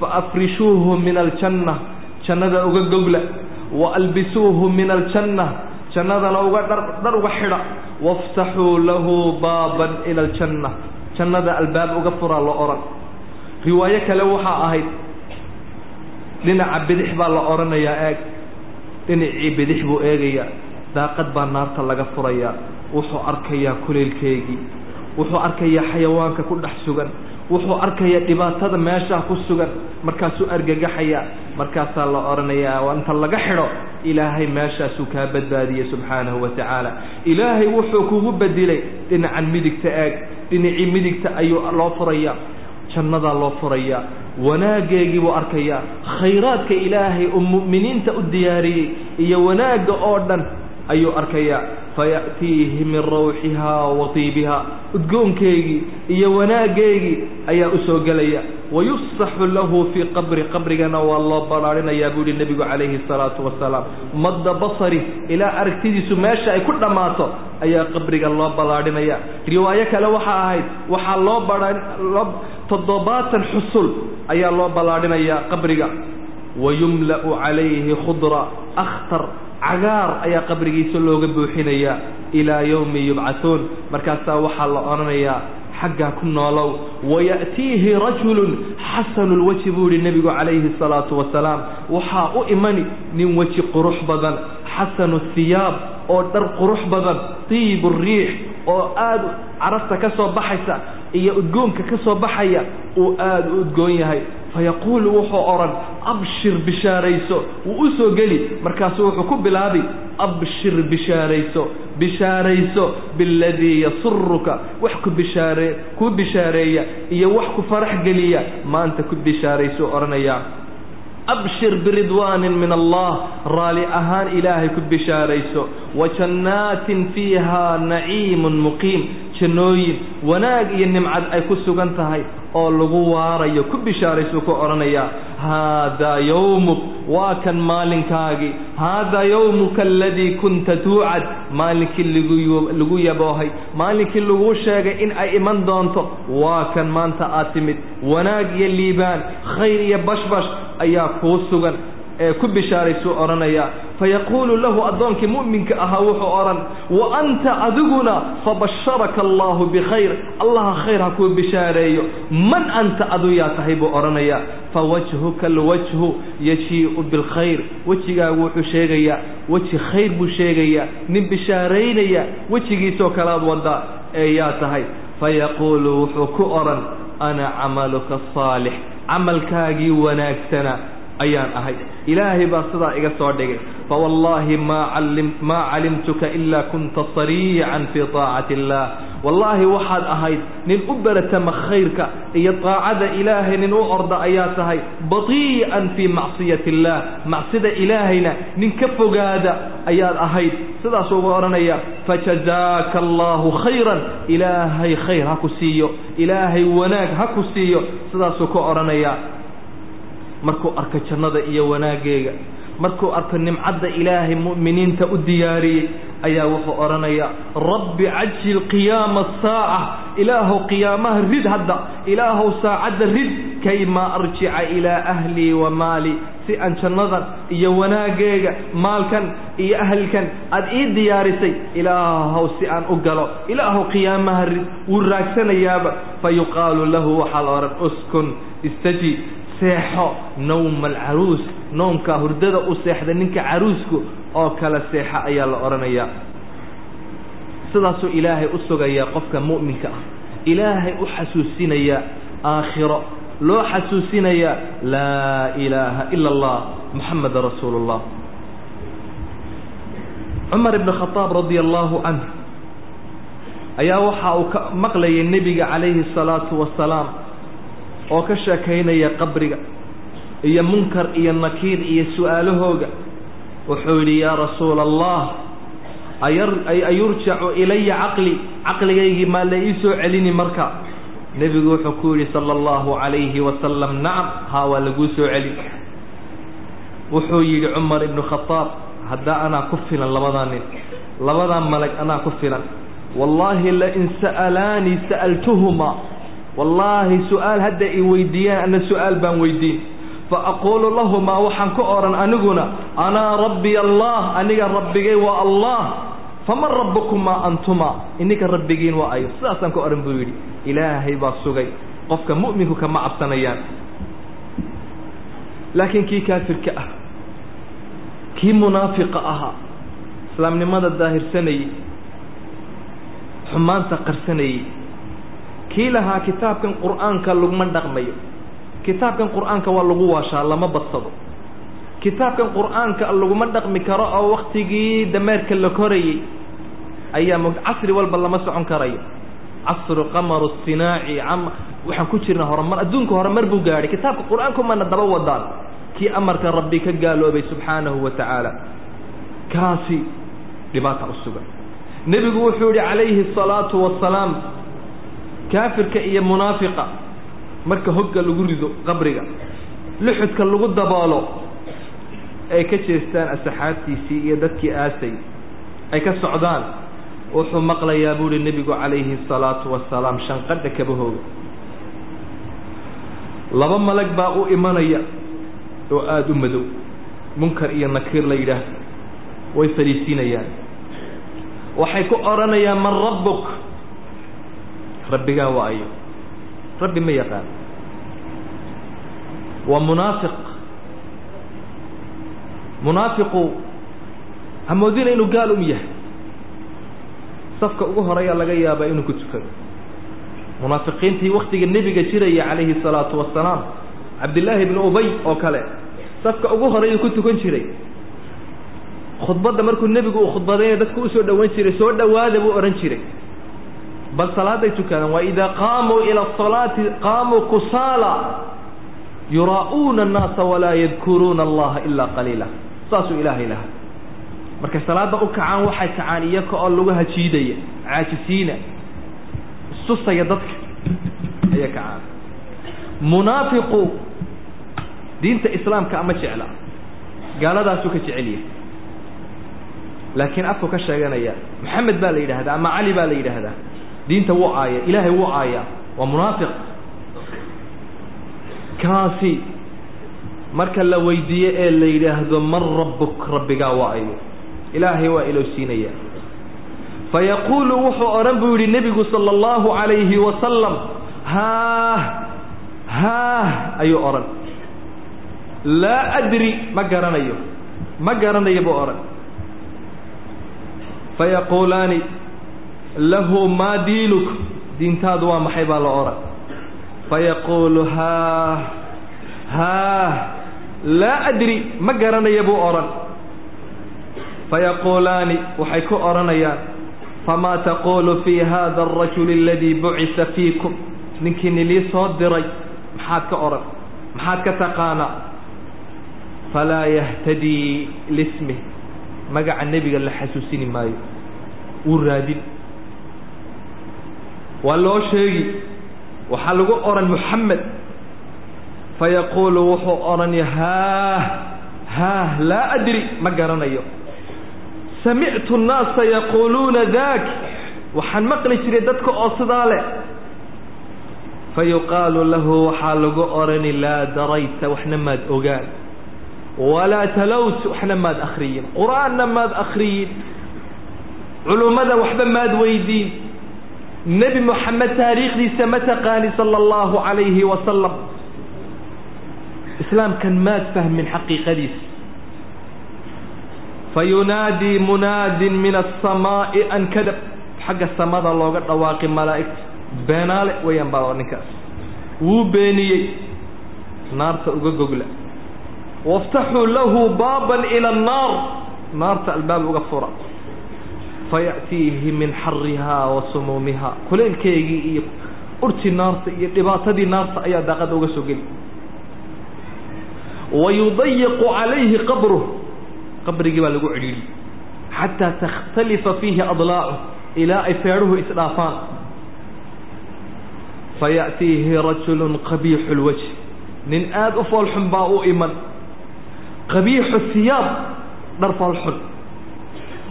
fa afrishuuhu min aljanna jannada uga gogla wa albisuuhu min aljanna jannadana uga dhar uga xidha. Waftaxuu lahu baaban ila aljanna jannada albaab uga furaa la odhan riwaayo kale waxaa ahayd dhinaca bidix baa la odhanayaa eeg. Dhinacii bidix buu eegayaa. Daaqad baa naarta laga furayaa. Wuxuu arkayaa kuleylkeygii wuxuu arkayaa xayawaanka ku dhex sugan wuxuu arkayaa dhibaatada meeshaa ku sugan markaasuu argagaxayaa markaasaa la odhanayaa inta laga xidho ilaahay meeshaasuu kaa badbaadiyey subxaanahu wa tacaala. Ilaahay wuxuu kugu bedilay dhinacan midigta eeg dhinacii midigta ayuu loo furayaa jannadaa loo furayaa wanaaggeegii buu arkayaa khayraadka ilaahay uu mu'miniinta u diyaariyey iyo wanaagga oo dhan ayuu arkayaa faya'tiihi min rawxihaa wa tiibihaa udgoonkeygii iyo wanaaggeygii ayaa u soo gelaya. wayufsaxu lahu fii qabri qabrigana waa loo ballaarhinayaa buu yihi nebigu calayhi salaatu wasalaam madda basari ilaa aragtidiisu meesha ay ku dhammaato ayaa qabriga loo ballaadhinaya riwaayo kale waxaa ahayd waxaa loo baloo toddobaatan xusul ayaa loo ballaadhinayaa qabriga wayumla'u calayhi khudra akhtar cagaar ayaa qabrigiisa looga buuxinayaa ilaa yowmi yubcathuun markaasaa waxaa la odhanayaa xaggaa ku noolow waya'tiihi rajulun xasanu lwajhi buu yihi nebigu calayhi salaatu wasalaam. Waxaa u imani nin weji qurux badan xasanu thiyaab oo dhar qurux badan tiibu riix oo aada carafta ka soo baxaysa iyo udgoonka ka soo baxaya uu aada u udgoon yahay fayaquulu wuxuu odhan abshir bishaarayso wuu u soo geli markaasu wuxuu ku bilaabi abshir bishaarayso bishaarayso biladii yasuruka wax ku bishaare kuu bishaareeya iyo wax ku farax geliya maanta ku bishaaraysuu odhanayaa abshir biridwaanin min allah raali ahaan ilaahay ku bishaarayso wa jannaatin fiihaa naciimun muqiim jannooyin wanaag iyo nimcad ay ku sugan tahay oo lagu waarayo ku bishaaraysuu ku odhanayaa haadaa yowmuk waa kan maalinkaagii haadaa yowmuka aladii kunta tuucad. Maalinkii lagu yaboohay maalinkii laguu sheegay in ay iman doonto waa kan maanta aad timid. Wanaag iyo liibaan khayr iyo bashbash ayaa kuu sugan ee ku bishaaraysuu odhanayaa fayaquulu lahu addoonkii mu'minka ahaa wuxuu odhan wa anta adiguna fabasharaka allaahu bikhayr allaha khayr ha kuu bishaareeyo man anta adu yaa tahay buu odhanayaa fawajhuka alwajhu yajii'u bilkhayr wejigaagu wuxuu sheegayaa weji khayr buu sheegayaa nin bishaaraynaya wejigiisoo kalaad waddaa ee yaa tahay fayaquulu wuxuu ku odhan ana camaluka asaalix camalkaagii wanaagsana ayaan ahay ilaahay baa sidaa iga soo dhigay fawallaahi maa calimtuka ilaa kunta sariican fii taacati illaah wallaahi waxaad ahayd nin u beratama khayrka iyo taacada ilaahay nin u orda ayaa tahay batii'an fii macsiyati illaah macsida ilaahayna nin ka fogaada ayaad ahayd sidaasuu uga odhanaya fajazaaka allaahu khayran ilaahay khayr ha ku siiyo ilaahay wanaag ha ku siiyo sidaasuu ka odhanaya markuu arko jannada iyo wanaaggeega markuu arko nimcadda ilaahay mu'miniinta u diyaariyey ayaa wuxuu odhanayaa rabbi cajil qiyaama asaaca ilaahow qiyaamaha rid hadda ilaahow saacadda rid kaymaa arjica ilaa ahlii wa maali si aan jannadan iyo wanaaggeega maalkan iyo ahlkan aad ii diyaarisay ilaahow si aan u galo ilaahow qiyaamaha rid wuu raagsanayaaba fa yuqaalu lahu waxaa la odhan uskun istaji seexo nawma alcaruus noomkaa hurdada u seexda ninka caruusku oo kale seexa ayaa la odhanayaa sidaasuu ilaahay u sugayaa qofka mu'minka ah ilaahay u xasuusinayaa aakhiro loo xasuusinayaa laa ilaaha ila allah muxameda rasuulu اllah cumar ibn khadaab radia allahu canh ayaa waxa uu ka maqlayay nebiga calayhi الsalaatu wasalaam oo ka sheekaynaya qabriga iyo munkar iyo nakiir iyo su'aalahooga wuxuu yidhi yaa rasuula allah ayurjacu ilaya caqli caqligaygii maa la ii soo celini marka? Nebigu wuxuu ku yidhi sala allahu calayhi wasalam nacam haa waa laguu soo celin. Wuxuu yidhi cumar ibnu khadaab haddaa anaa ku filan labadaa nin labadaa malag anaa ku filan wallaahi lain sa'alaanii sa'altuhumaa wallaahi su'aal hadda i weydiiyaan ana su'aal baan weydiin. Fa aquulu lahumaa waxaan ku odhan aniguna anaa rabbiy allah aniga rabbigay waa allah. Faman rabbukumaa antumaa? Ininka rabbigiin waa ayo sidaasaan ku odhan buu yidhi. Ilaahay baa sugay. Qofka mu'minku kama cabsanayaan. Laakiin kii kaafirka ah kii munaafiqa ahaa islaamnimada daahirsanayey xumaanta qarsanayey kii lahaa kitaabkan qur'aanka laguma dhaqmayo. Kitaabkan qur'aanka waa lagu waashaa lama badsado. Kitaabkan qur'aanka laguma dhaqmi karo oo waktigii dameerka la korayey ayaa mo casri walba lama socon karayo. Casru qamaru sinaaci waxaan ku jirna horumar adduunka horumar buu gaadhay. Kitaabka qur'aanku mana daba wadaan. Kii amarka rabbi ka gaaloobay subxaanahu wa tacaala. Kaasi dhibaata u nebigu wuxuu yihi calayhi الsalaatu wasalaam kaafirka iyo munaafiqa marka hogga lagu rido qabriga luxudka lagu daboolo ay ka jeestaan asaxaabtiisii iyo dadkii aasay ay ka socdaan wuxuu maqlayaa buuhi nebigu calayhi الsalaatu wasalaam shanqadha kabahooga laba malag baa u imanaya oo aada u madow munkar iyo nakiir la yidhaahdo way fadhiisinayaan waxay ku odhanayaan man rabbuk rabbigaa waa rabbi ma yaqaan. Waa munaafiq. Munaafiqu hamoodina inuu gaal um yahay. Safka ugu horeyaa laga yaabaa inuu ku tukado. Munaafiqiintii waktiga nebiga jiraya calayhi الsalaatu wasalaam cabdillaahi bni ubay oo kale safka ugu horeeyuu ku tukan jiray. Khudbadda markuu nebigu uu khudbadayna dadku u soo dhowan jiray soo dhowaada buu odhan jiray bal salaaday tukadaan wa idaa qaamuu ila asalaati qaamuu kusaala yuraa'uuna annaasa walaa yadkuruuna allaha ilaa qaliila. Saasuu ilaahay lahaa. Markay salaada u kacaan waxay kacaan iyaka oo lagu hajiidaya. Caajisiina. Istusaya dadka. Ayay kacaan. Munaafiqu. Diinta islaamka ama jecla. Gaaladaasuu ka jecelyahay laakiin afku ka sheeganaya maxamed baa la yidhaahdaa ama cali baa la yidhaahdaa diinta wuu aaya ilaahay wuu aayaa. Waa munaafiq. Kaasi marka la weydiiye ee la yidhaahdo man rabbuk rabbigaa waa ilaahay waa ilowsiinaya fayaquulu wuxuu odhan buu yidhi nebigu sala allahu calayhi wasalam haah haah ayuu odhan. Laa adri ma garanayo. Ma garanayo buu odhan. Fayaquulaani lahu maa diinuk diintaadu waa maxay baa la odhan fayaquulu haah haah laa adri. Ma garanayo buu odhan fayaquulaani waxay ku odhanayaan famaa taquulu fii hada arajuli aladii bucisa fiikum? Ninkii nilii soo diray maxaad ka odhan maxaad ka taqaanaa? Falaa yahtadii lismih magaca nebiga la xasuusini maayo. Wuu raadin waa loo sheegi. Waxaa lagu odhan muxamed fayaquulu wuxuu odhanaya haah haah laa adri. Ma garanayo. Samictu nnaasa yaquuluuna daak. Waxaan maqli jiray dadka oo sidaa leh. Fayuqaalu lahu waxaa lagu odhani laa darayta. Waxna maad ogaan. Walaa talowt waxna maad akhriyin. Qur'aanna maad akhriyin. Culummada waxba maad weydiin nebi moxamed taariikhdiisa ma taqaani sala allahu calayhi wasalam islaamkan maad fahmin xaqiiqadiisa fayunaadii munaadin min asamaa'i an kadab. Xagga samada looga dhawaaqi malaa'igta beenaale weeyaan baa ninkaas. Wuu beeniyey. Naarta uga gogla. Waftaxuu lahu baaban ila annaar naarta albaab uga fura faya'tiihi min xarihaa wa sumuumihaa kuleelkeygii iyo urtii naarta iyo dhibaatadii naarta ayaa daaqada uga soo geli wayudayiqu calayhi qabruh qabrigii baa lagu cidhiidhi xataa takhtalifa fiihi adlaacu ilaa ay feedhuhu isdhaafaan faya'tiihi rajulun qabiixu lwajh nin aada u foolxun baa u iman qabiixu hiyaab dhar foolxun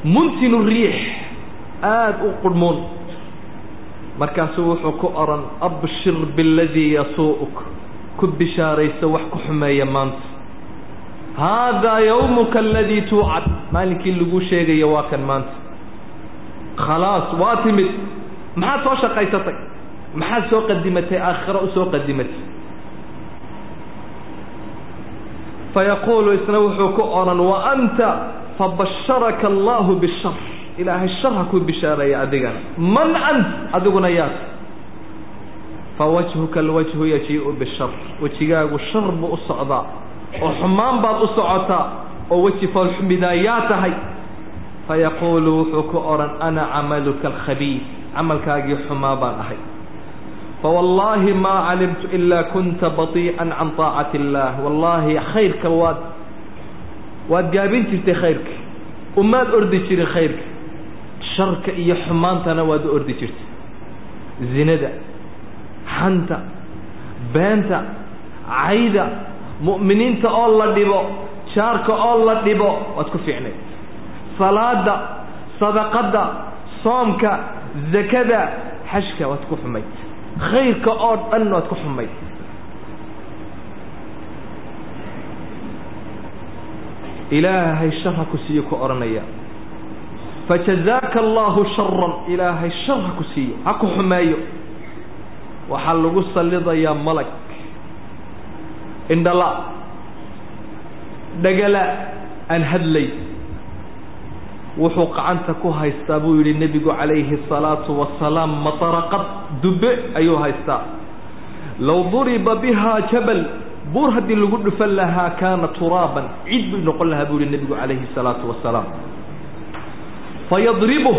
muntinu riix aada u qudhmoon. Markaasuu wuxuu ku odhan abshir biاladii yasuu'uk ku bishaarayso wax ku xumeeya maanta. Haadaa yawmuka aladii tuucad maalinkii lagu sheegayo waa kan maanta. Khalaas waa timid. Maxaad soo shaqaysatay? Maxaad soo qadimatay? Aakhiro u soo qadimatay. Fayaquulu isna wuxuu ku odhan wa anta fabasharaka allahu bishar ilaahay shar ha ku bishaareeya adigana man ant adiguna yaas fawajhuka alwajhu yajii'u bishar wejigaagu shar buu u socdaa oo xumaan baad u socotaa oo weji foolxumidaa yaa tahay fayaquulu wuxuu ku odhan ana camaluka alkhabiis camalkaagii xumaa baan ahay fawallaahi maa calimtu ilaa kunta batii'an can taacati illaah wallaahi khayrka waad waad gaabin jirtay khayrka umaad ordi jirin khayrka sharka iyo xumaantana waad u ordi jirtay. Zinada xanta beenta cayda mu'miniinta oo la dhibo jaarka oo la dhibo waad ku fiicnayd salaada sadaqadda soomka zakada xashka waad ku xumayd. Khayrka oo dhan waad ku xumayd ilaahay shar ha ku siiyo ku odhanaya fajazaaka allaahu sharan ilaahay shar ha ku siiyo ha ku xumeeyo. Waxaa lagu sallidayaa malag indhala. Dhagala aan hadlay. Wuxuu qacanta ku haystaa buu yidhi nebigu calayhi الsalaatu wasalaam mataraqad dube ayuu haystaa. Low duriba biha jabal buur haddii lagu dhufan lahaa kaana turaaban cid bay noqon lahaa buu yihi nebigu calayhi salaatu wasalaam. Fayadribuh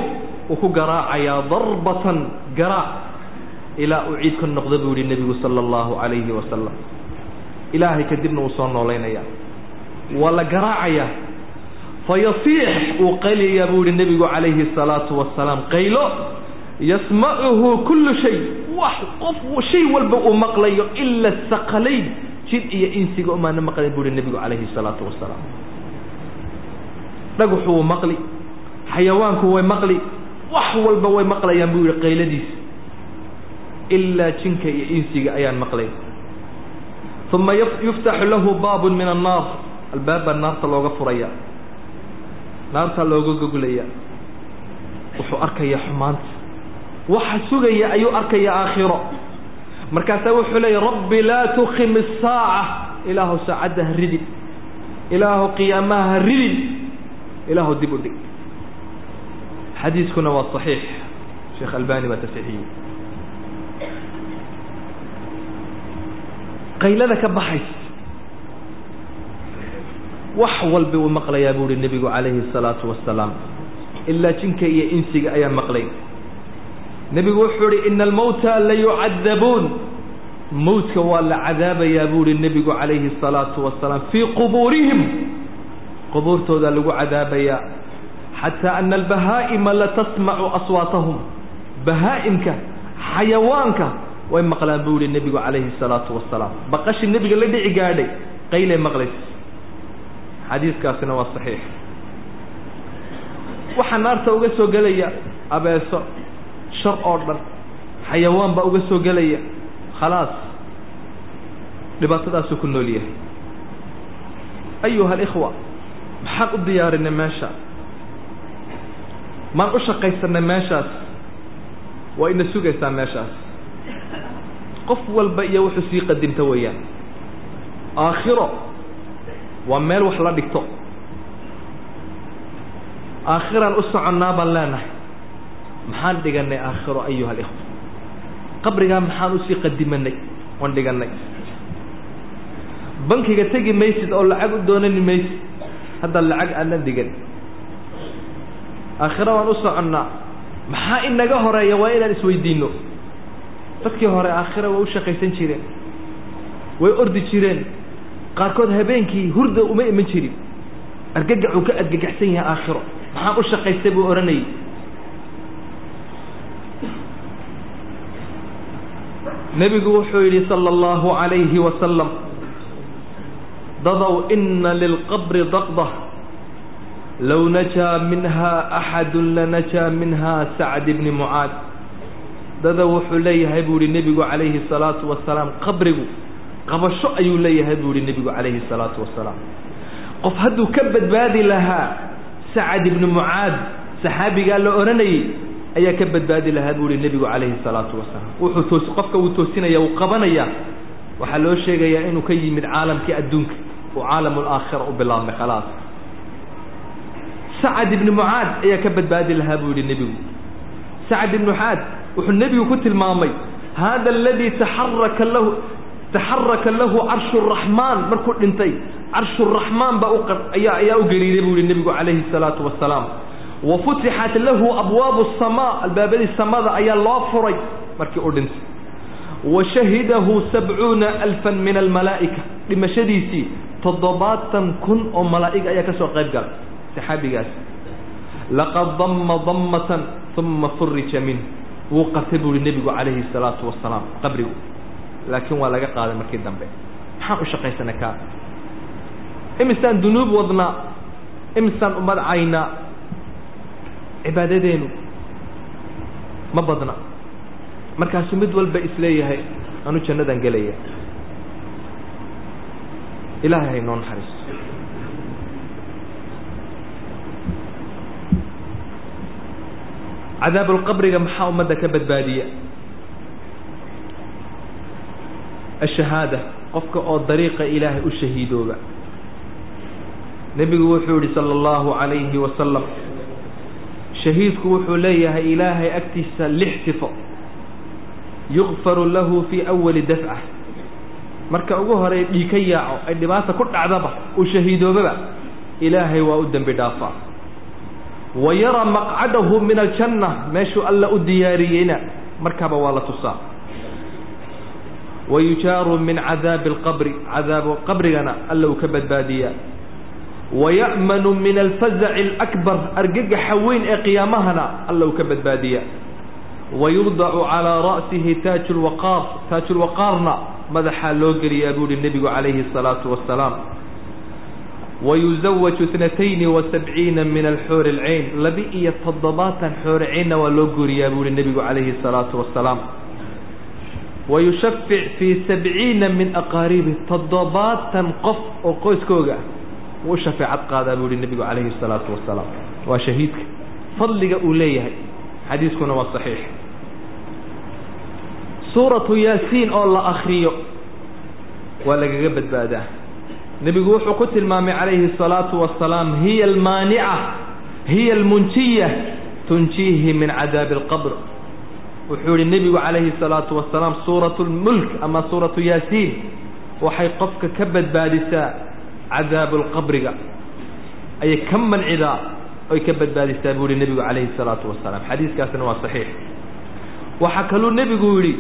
wuu ku garaacayaa darbatan garaac ilaa uu ciid ka noqda buu yihi nebigu sala allahu calayhi wasalam. Ilaahay kadibna wuu soo noolaynayaa waa la garaacayaa fayasiix wuu qaylayaa buu yihi nebigu calayhi salaatu wasalaam. Qaylo yasmacuhu kullu shay. Wax qof shay walba uu maqlayo ila saqalayn jid iyo insiga umaana maqlayn buu yihi nebigu calayhi الsalaatu wasalaam. Dhagaxu wuu maqli xayawaanku way maqli wax walba way maqlayaan buu yihi qayladiisa ilaa jinka iyo insiga ayaan maqlayn uma yuftaxu lahu baabun min annaar. Albaabaa naarta looga furaya. Naartaa looga gogolaya. Wuxuu arkayaa xumaanta. Waxa sugaya ayuu arkaya aakhiro markaasaa wuxuu leeya rabbi laa tukim isaaca ilaahu saacadda ha ridin ilaahu qiyaamaha ha ridin ilaahu dib u dhig xadiiskuna waa صaxiix sheekh albani baa tasixiyey qaylada ka baxaysa wax walba uu maqlayaa buu uhi nebigu calayhi الsalaatu wasalaam ilaa jinka iyo insiga ayaa maqlay nebigu wuxuu ihi ina almowta layucadabuun mowtka waa la cadaabayaa buu ihi nebigu calayhi الsalaatu wasalaam fii qubuurihim qubuurtooda lagu cadaabayaa xataa ana albahaa'ima latasmacu aswaatahum bahaa'imka xayawaanka way maqlaan buu yihi nebigu calayhi الsalaatu wasalaam baqashi nebiga la dhici gaadhay qaylay maqlaysa xadiiskaasina waa saxiix waxaa naarta uga soo gelaya abeeso shar oo dhan xayawaan baa uga soo gelaya khalaas dhibaatadaasuu ku nool yahay. Ayuha alikhwa maxaan u diyaarinay meesha? Maan u shaqaysanay meeshaas? Waa ina sugaysaa meeshaas. Qof walba iyo wuxuu sii qadimta weeyaan. Aakhiro waa meel wax la dhigto. Aakhiraan u soconnaa baan leenahay maxaan dhiganay aakhiro ayuha alikhwa qabrigaa maxaan u sii qadimanay? Waan dhiganay. Bankiga tegi maysid oo lacag u doonani maysid. Hadda lacag aanan digan. Aakhiro waan u soconnaa. Maxaa inaga horreeya? Waa inaan isweydiino. Dadkii hore aakhira way u shaqaysan jireen. Way ordi jireen. Qaarkood habeenkii hurda uma iman jirin. Argagaxuu ka argagaxsan yahay aakhiro. Maxaan u shaqaystay buu odhanayay nebigu wuxuu yidhi sala allahu calayhi wasalam dadow ina lilqabri daqda low najaa minha axadu lanajaa minha sacd bni mucaad dadow wuxuu leeyahay buu yihi nebigu calayhi salaatu wasalaam qabrigu qabasho ayuu leeyahay buu yihi nebigu calayhi salaatu wasalaam qof hadduu ka badbaadi lahaa sacad ibni mucaad saxaabigaa la odhanayay ayaa ka badbaadi lahaa buu yihi nebigu calayhi salaatu wasalaam. Wuxuu toos qofka uu toosinaya uu qabanaya waxaa loo sheegayaa inuu ka yimid caalamkii adduunka. Uu caalamu laakhira u bilaabmay khalaas. Sacad ibni mucaad ayaa ka badbaadi lahaa buu yihi nebigu. Sacad ibni mucaad wuxuu nebigu ku tilmaamay hada aladii taxaraka lahu taxaraka lahu carshu raxmaan. Markuu dhintay carshu raxmaan baa u ayaa u gariiray buu yihi nebigu calayhi salaatu wasalaam wa futixat lahu abwaabu samaa albaabadii samada ayaa loo furay markii u dhintay. Wa shahidahu sabcuuna alfan min almalaa'ika dhimashadiisii toddobaatan kun oo malaa'ig ayaa ka qayb galay saxaabigaas. Laqad damma dammatan uma furija minh wuu qabtay buu yihi nebigu calayhi salaatu wasalaam qabrigu. Laakiin waa laga qaaday markii dambe. Maxaan u shaqaysanay kaa? Imisaan dunuub wadnaa imisaan caynaa cibaadadeenu ma badna. Markaasuu mid walba is leeyahay anu jannadan gelaya ilaahay haynoo naxariisto cadaabulqabriga maxaa ummadda ka badbaadiya? Ashahaada qofka oo dariiqa ilaahay u shahiidooba. Nebigu wuxuu yihi sala allahu calayhi wasalam shahiidku wuxuu leeyahay ilaahay agtiisa lix sifo. yukfaru lahu fii awali dafca marka ugu horey dhiig ka yaaco ay dhibaata ku dhacdaba uu shahiidoobaba ilaahay waa u dembi dhaafaa wa yara maqcadahu min aljanna meeshuu alla u diyaariyeyna markaaba waa la tusaa. Wayujaaru min cadaabi alqabri cadaabu qabrigana alla uu ka badbaadiyaa waya'manu min alfazaci alakbar argagaxa weyn ee qiyaamahana allow ka badbaadiya wayudacu calaa ra'sihi taaju lwaqaar taajulwaqaarna madaxaa loo geliyaa buu ihi nebigu calayhi asalaatu wassalaam wayuzawaju itnatayni wa sabciina min alxoori alcayn labi iyo toddobaatan xoori caynna waa loo guuriyaa buu ihi nebigu calayhi asalaatu wassalaam wayushafic fii sabciina min aqaaribi toddobaatan qof oo qoyskooga ah wuu shafeecad qaadaa buu uhi nebigu calayhi الsalaatu wasalaam waa shahiidka fadliga uu leeyahay xadiiskuna waa saxiix suuratu yaasiin oo la akriyo waa lagaga badbaadaa nebigu wuxuu ku tilmaamay calayhi الsalaatu wasalaam hiya almaanica hiya almunjiya tunjiihi min cadaabi اlqabr wuxuu yihi nebigu calayhi الsalaatu wasalaam suuratu lmulk ama suuratu yaasiin waxay qofka ka badbaadisaa cadaabulqabriga ayay ka mancidaa oy ka badbaadistaa buu yihi nebigu calayhi salaatu wasalaam. xadiiskaasina waa saxiix. waxaa kaluu nebigu yidhi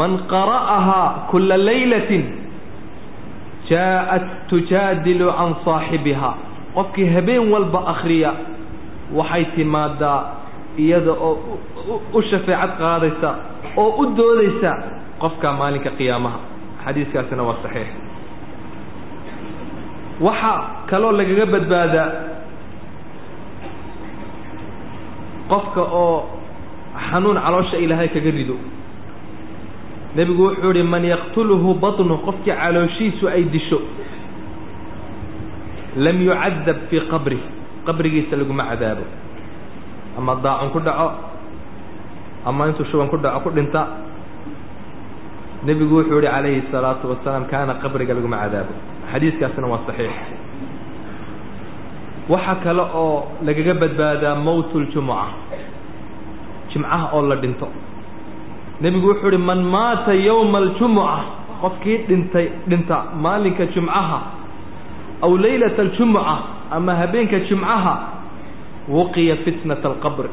man qara'ahaa kula laylatin jaaءat tujaadilu can saaxibihaa qofkii habeen walba akhriya waxay timaadaa iyada oo u shafeecad qaadaysa oo u doodaysa qofka maalinka qiyaamaha. xadiiskaasina waa saxiix waxaa kaloo lagaga badbaadaa qofka oo xanuun caloosha ilaahay kaga rido nebigu wuxuu yihi man yaqtuluhu baطnu qofkii calooshiisu ay disho lam yucadab fii qabri qabrigiisa laguma cadaabo ama daacun ku dhaco ama intuu shuban ku dhaco ku dhinta nebigu wuxuu yihi calayhi الsalaatu wasalaam kaana qabriga laguma cadaabo xadiiskaasina waa saxiix waxaa kale oo lagaga badbaadaa mowt اljumuca jimcaha oo la dhinto nebigu wuxuu uhi man maata yowma aljumuca qofkii dhintay dhinta maalinka jumcaha aw laylata aljumuca ama habeenka jimcaha wuqiya fitnata alqabri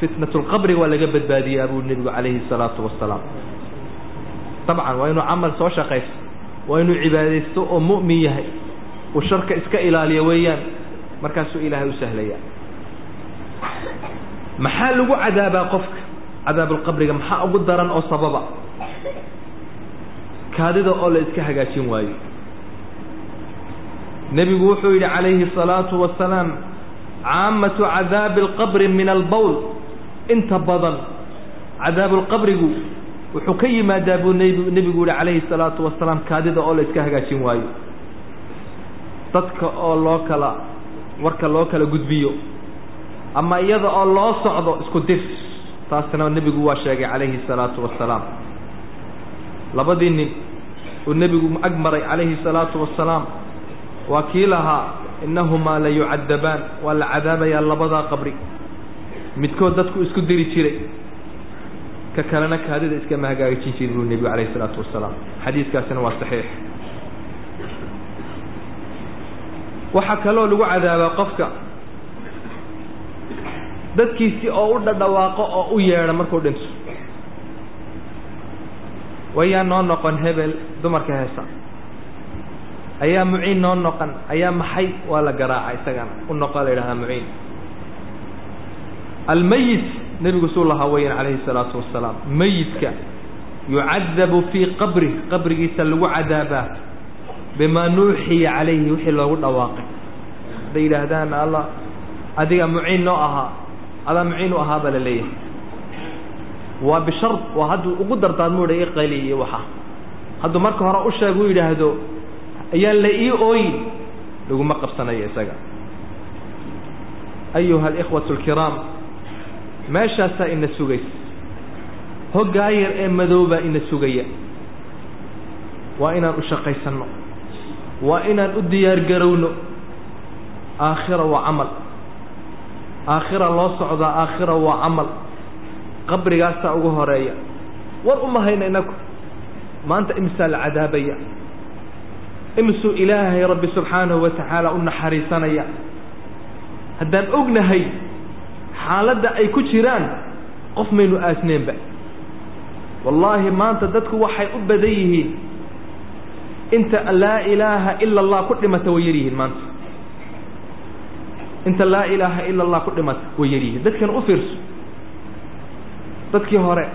fitnat lqabri waa laga badbaadiyaa buu nebigu calayhi الsalaatu wasalaam dabcan waa inuu camal soo shaqaysto waa inuu cibaadaysto oo mu'min yahay uu sharka iska ilaaliya weeyaan markaasuu ilaahay u sahlaya maxaa lagu cadaabaa qofka cadaabulqabriga maxaa ugu daran oo sababa kaadida oo la iska hagaajin waayo nebigu wuxuu yidhi calayhi الsalaatu wasalaam caamatu cadaabi اlqabri min albowl inta badan cadaabulqabrigu wuxuu ka yimaadaa buu nb nebigu yihi calayhi salaatu wasalaam kaadida oo la iska hagaajin waayo. Dadka oo loo kala warka loo kala gudbiyo ama iyada oo loo socdo isku dir taasna nebigu waa sheegay calayhi salaatu wasalaam. Labadii nin uu nebigu ag maray calayhi salaatu wasalaam waa kii lahaa innahumaa la yucadabaan waa la cadaabayaa labadaa qabri. Midkood dadku isku diri jiray ka kalena kaadida iskama hagaajin jiri buu nebigu calayhi الsalaatu wasalaam. Xadiiskaasina waa saxiix. Waxaa kaloo lagu cadaabaa qofka dadkiisii oo u dhadhawaaqo oo u yeedha markuu dhinto. Wayaa noo noqon hebel dumarka heesa ayaa muciin noo noqon ayaa maxay? Waa la garaaca isagana. U noqo la yidhahdaa muciin. Almayit nebigu suu lahaa weyan calayhi الsalaatu wasalaam mayidka yucadabu fii qabri qabrigiisa lagu cadaabaa bimaa nuuxiya calayhi wixii loogu dhawaaqay. Hadday yidhaahdaan alla adiga muciin noo ahaa adaa muciin u ahaa la leeyahay. Waa bishard waa hadduu ugu dardaarmuu dha i qali iyo waxa. Hadduu marka hore u sheeg u yidhaahdo ayaan la ii ooyin. Laguma qabsanayo isaga. Ayuha alikhwatu alkiraam meeshaasaa ina sugaysa hoggaa yar ee madoobaa ina sugaya. Waa inaan u shaqaysanno. Waa inaan u diyaar garowno. Aakhira waa camal. Aakhira loo socdaa aakhira waa camal. Qabrigaasaa ugu horreeya. War uma hayna inaku maanta imisaa la cadaabaya. Imisuu ilaahay rabbi subxaanahu wa tacaala u naxariisanaya. Haddaan ognahay xaaladda ay ku jiraan qof maynu aasneenba wallaahi maanta dadku waxay u badan yihiin inta laa ilaaha ila allah ku dhimata way yar yihiin maanta. Inta laa ilaaha ila allah ku dhimata way yar yihiin dadkan u fiirso. Dadkii hore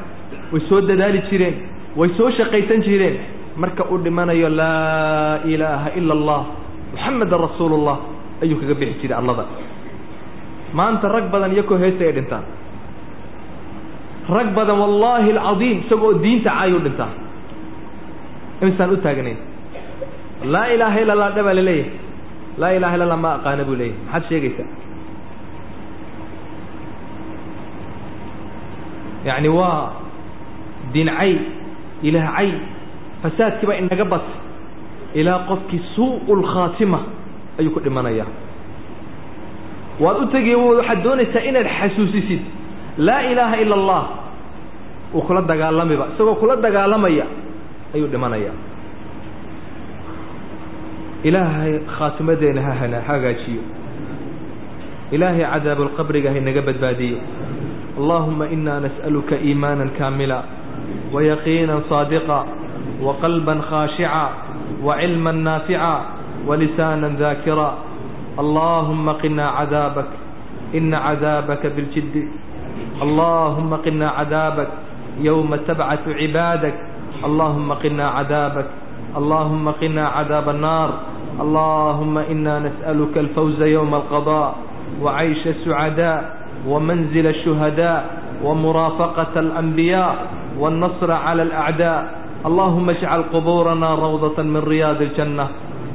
way soo dadaali jireen way soo shaqaysan jireen. Marka uu dhimanayo laa ilaaha ila allah moxamedan rasuulullah ayuu kaga bixi jiray allada maanta rag badan iyakoo heesta ay dhintaan. Rag badan wallaahi alcadiim isagoo diinta caayuu dhintaa imisaan u taagnayn. Laa ilaaha illa allah dhabaa la leeyahay laa ilaha illa allah ma aqaana buu leeyahay. Maxaad sheegaysaa? Yacni waa dincay ilaahcay fasaadkiiba inaga bas. Ilaa qofkii suu lkhaatima ayuu ku dhimanayaa waad u tegi waxaad doonaysaa inaad xasuusisid laa ilaaha ila allah uu kula dagaalamiba isagoo kula dagaalamaya ayuu dhimanayaa ilaahay khaatimadeena ha hana hagaajiyo. Ilaahay cadaabulqabriga haynaga badbaadiyo. Allahuma ina nas'aluka iimaana kaamila wayaqiina saadiqa waqalba khaashica wacilma naafica walisaana daakira اللهم قنا عذابك إن عذابك بالجد اللهم قنا عذابك يوم تبعث عبادك اللهم قنا عذابك اللهم قنا عذاب النار اللهم إنا نسألك الفوز يوم القضاء وعيش السعداء ومنزل الشهداء ومرافقة الأنبياء والنصر على الأعداء اللهم اجعل قبورنا روضة من رياض الجنة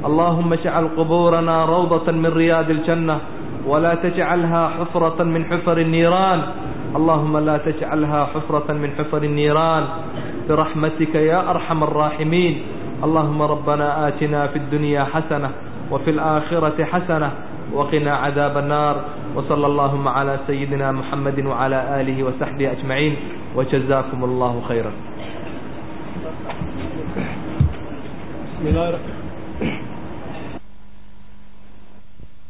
اللهم اجعل قبورنا روضة من رياض الجنة ولا تجعلها حفرة من حفر النيران اللهم لا تجعلها حفرة من حفر النيران برحمتك يا أرحم الراحمين اللهم ربنا آتنا في الدنيا حسنة وفي الآخرة حسنة وقنا عذاب النار وصلى اللهم على سيدنا محمد وعلى آله وصحبه أجمعين وجزاكم الله خيرا بسم الله الرحمن